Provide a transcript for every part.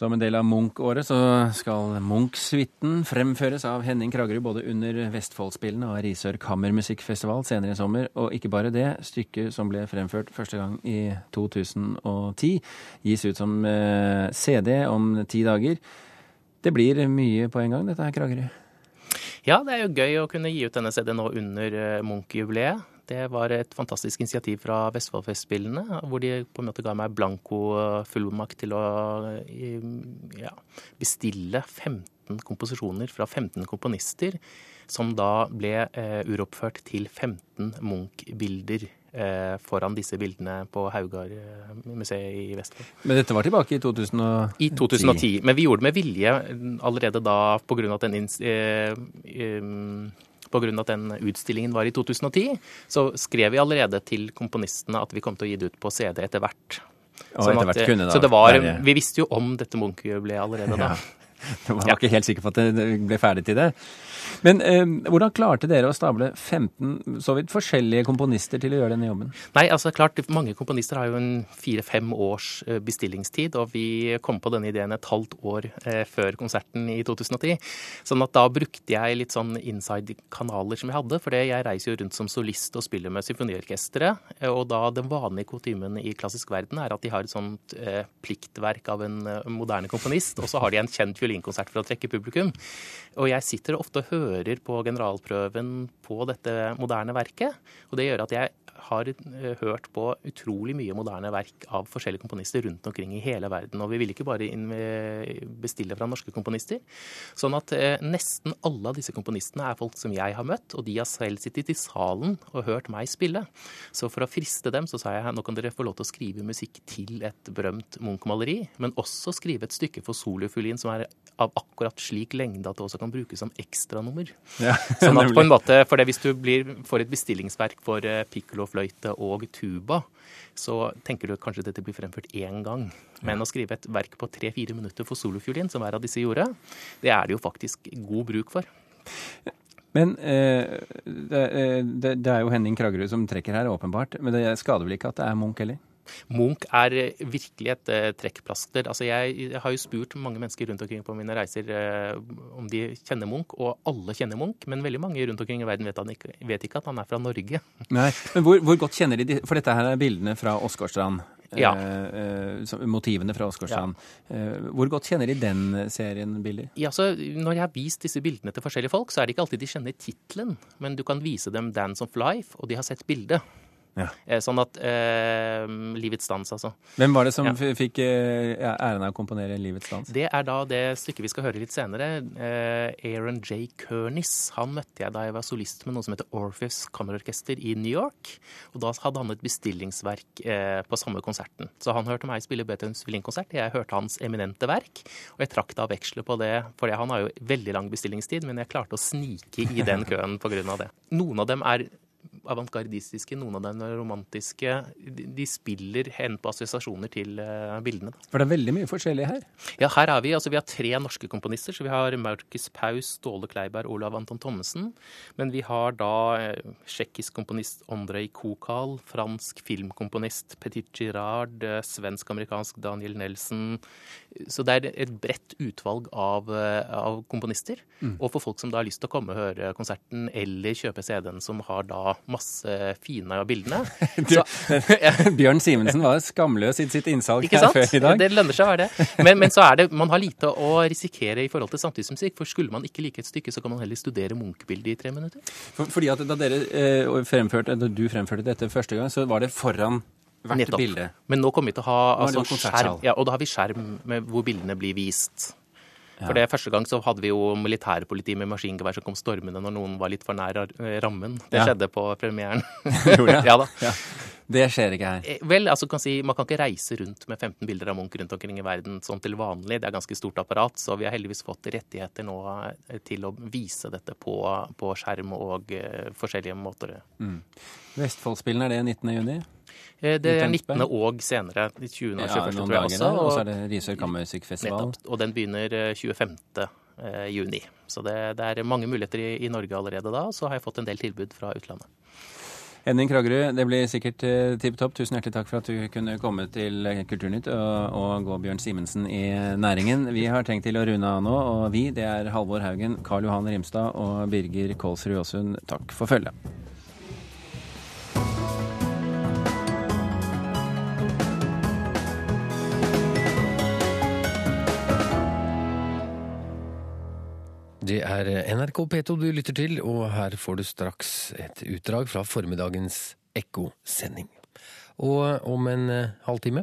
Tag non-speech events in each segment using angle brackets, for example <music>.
Som en del av Munch-året så skal Munch-suiten fremføres av Henning Kragerud både under Vestfoldspillene og Risør kammermusikkfestival senere i sommer. Og ikke bare det, stykket som ble fremført første gang i 2010, gis ut som eh, CD om ti dager. Det blir mye på en gang, dette her, Kragerud? Ja, det er jo gøy å kunne gi ut denne CD nå under eh, Munch-jubileet. Det var et fantastisk initiativ fra Vestfoldfestspillene, hvor de på en måte ga meg blanko fullmakt til å ja, bestille 15 komposisjoner fra 15 komponister, som da ble eh, uroppført til 15 Munch-bilder eh, foran disse bildene på Haugar-museet i Vestfold. Men dette var tilbake i 2010? I 2010. Men vi gjorde det med vilje allerede da pga. at den eh, eh, Pga. at den utstillingen var i 2010, så skrev vi allerede til komponistene at vi kom til å gi det ut på CD etter hvert. Sånn kunne da, så det var, vi visste jo om dette Munch-jubileet allerede da. Ja. <laughs> Jeg var ikke helt sikker på at det ble ferdig til det. Men eh, hvordan klarte dere å stable 15 så vidt forskjellige komponister til å gjøre denne jobben? Nei, altså klart, Mange komponister har jo en fire-fem års eh, bestillingstid, og vi kom på denne ideen et halvt år eh, før konserten i 2010. Sånn at da brukte jeg litt sånn inside-kanaler som jeg hadde, for jeg reiser jo rundt som solist og spiller med symfoniorkesteret. Eh, og da den vanlige kutymen i klassisk verden er at de har et sånt eh, pliktverk av en eh, moderne komponist, og så har de en kjent fiolinkonsert for å trekke publikum. Og jeg sitter ofte og hører på generalprøven på dette moderne verket. Og det gjør at jeg har eh, hørt på utrolig mye moderne verk av forskjellige komponister rundt omkring i hele verden. Og vi vil ikke bare bestille fra norske komponister. Sånn at eh, nesten alle av disse komponistene er folk som jeg har møtt, og de har selv sittet i salen og hørt meg spille. Så for å friste dem så sa jeg nå kan dere få lov til å skrive musikk til et berømt Munch-maleri, men også skrive et stykke for solofiolin som er av akkurat slik lengde at det også kan brukes som ekstranummer. Ja, <laughs> sånn at på en måte, for det, Hvis du blir, får et bestillingsverk for eh, piccolo-fløyte og tuba, så tenker du kanskje dette blir fremført én gang. Men å skrive et verk på tre-fire minutter for solofiolin, som hver av disse gjorde, det er det jo faktisk god bruk for. Men eh, det, eh, det, det, er jo Henning Kragerø som trekker her, åpenbart. Men det skader vel ikke at det er Munch heller? Munch er eh, virkelig et uh, trekkplaster. Altså jeg, har jo spurt mange mennesker rundt omkring på mine reiser uh, om de kjenner Munch, og alle kjenner Munch, men veldig mange rundt omkring i verden vet, ikke, vet ikke, at han er fra Norge. <laughs> Nei, Men hvor, hvor, godt kjenner de For dette her er bildene fra Åsgårdstrand. Ja. Eh, motivene fra Åsgårdstrand. Ja. hvor godt kjenner de den serien bilder? Ja, så når jeg har vist disse bildene til forskjellige folk, så er det ikke alltid de kjenner tittelen, men du kan vise dem 'Dance of Life', og de har sett bildet. Ja. Eh, sånn at eh, Livets dans, altså. Hvem var det som ja. fikk eh, æren av å komponere Livets dans? Det er da det stykket vi skal høre litt senere. Eh, Aaron J. Kernis. Han møtte jeg da jeg var solist med noe som heter Orpheus Kammerorkester i New York. Og da hadde han et bestillingsverk eh, på samme konserten. Så han hørte meg spille Beethovens violinkonsert. Jeg hørte hans eminente verk. Og jeg trakk da veksler på det, for han har jo veldig lang bestillingstid, men jeg klarte å snike i den køen pga. det. Noen av dem er avantgardistiske, noen av dem er romantiske. De, spiller hen på assosiasjoner til uh, bildene. For det er veldig mye forskjellig her? Ja, her er vi altså vi har tre norske komponister. Så vi har Markus Paus, Ståle Kleiberg, Olav Anton Thommessen. Men vi har da uh, tsjekkisk komponist Andrej Kokal, fransk filmkomponist Petit Girard, uh, svensk-amerikansk Daniel Nelson. Så det er et bredt utvalg av, av komponister. Mm. Og for folk som da har lyst til å komme og høre konserten eller kjøpe CD-en, som har da masse fine av bildene. <laughs> Du, <laughs> Bjørn Simensen var skamløs i sitt innsalg her før i dag. Det lønner seg å være det. Men, men, så er det, man har lite å risikere i forhold til samtidsmusikk. For skulle man ikke like et stykke, så kan man heller studere Munch-bildet i tre minutter. For, fordi at da dere eh, fremførte, da du fremførte dette første gang, så var det foran hvert Nettopp. bilde. Men nå kommer vi til å ha altså, skjerm, ja, og da har vi skjerm med, hvor bildene blir vist. For det Første gang så hadde vi jo militærpoliti med maskingevær som kom stormende når noen var litt for nær rammen. Det skjedde på premieren. <laughs> Gjorde det? <laughs> ja da. Det skjer ikke her. Eh, vel, altså kan si, Man kan ikke reise rundt med 15 bilder av Munch rundt omkring i verden sånn til vanlig. Det er ganske stort apparat, så vi har heldigvis fått rettigheter nå eh, til å vise dette på, på skjerm og uh, forskjellige måter. Mm. Vestfoldspillene, er det 19. Eh, det er 19. og senere. 20. og 21. Ja, tror jeg også. Og så er det Risør Kammermusikkfestival. Og den begynner 25. Eh, juni. Så det, det er mange muligheter i, i Norge allerede da. Og Så har jeg fått en del tilbud fra utlandet. Henning Kragerø, det blir sikkert eh, tipp topp. Tusen hjertelig takk for at du kunne komme til Kulturnytt og, og gå Bjørn Simensen i næringen. Vi har tenkt til å runde av nå, og vi, det er Halvor Haugen, Karl Johan Rimstad og Birger Kålsrud Aasund. Takk for følget. Det er NRK P2 du lytter til, og her får du straks et utdrag fra formiddagens Ekko-sending. Og om en eh, halvtime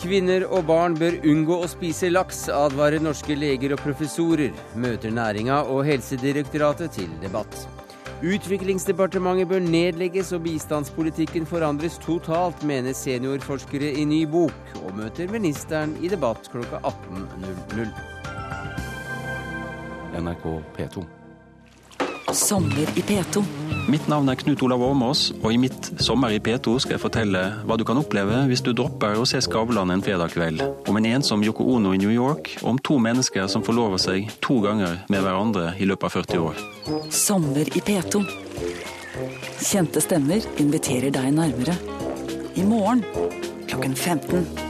Kvinner og barn bør unngå å spise laks, advarer norske leger og professorer. Møter næringa og Helsedirektoratet til debatt. Utviklingsdepartementet bør nedlegges og bistandspolitikken forandres totalt, mener seniorforskere i ny bok, og møter ministeren i debatt klokka 18.00. NRK P2. Sommer i P2. Mitt navn er Knut Olav Åmås, og i mitt Sommer i P2 skal jeg fortelle hva du kan oppleve hvis du dropper å se Skavlan en fredag kveld. Om en ensom Yoko Ono i New York, og om to mennesker som forlover seg to ganger med hverandre i løpet av 40 år. Sommer i P2. Kjente stemmer inviterer deg nærmere. I morgen klokken 15.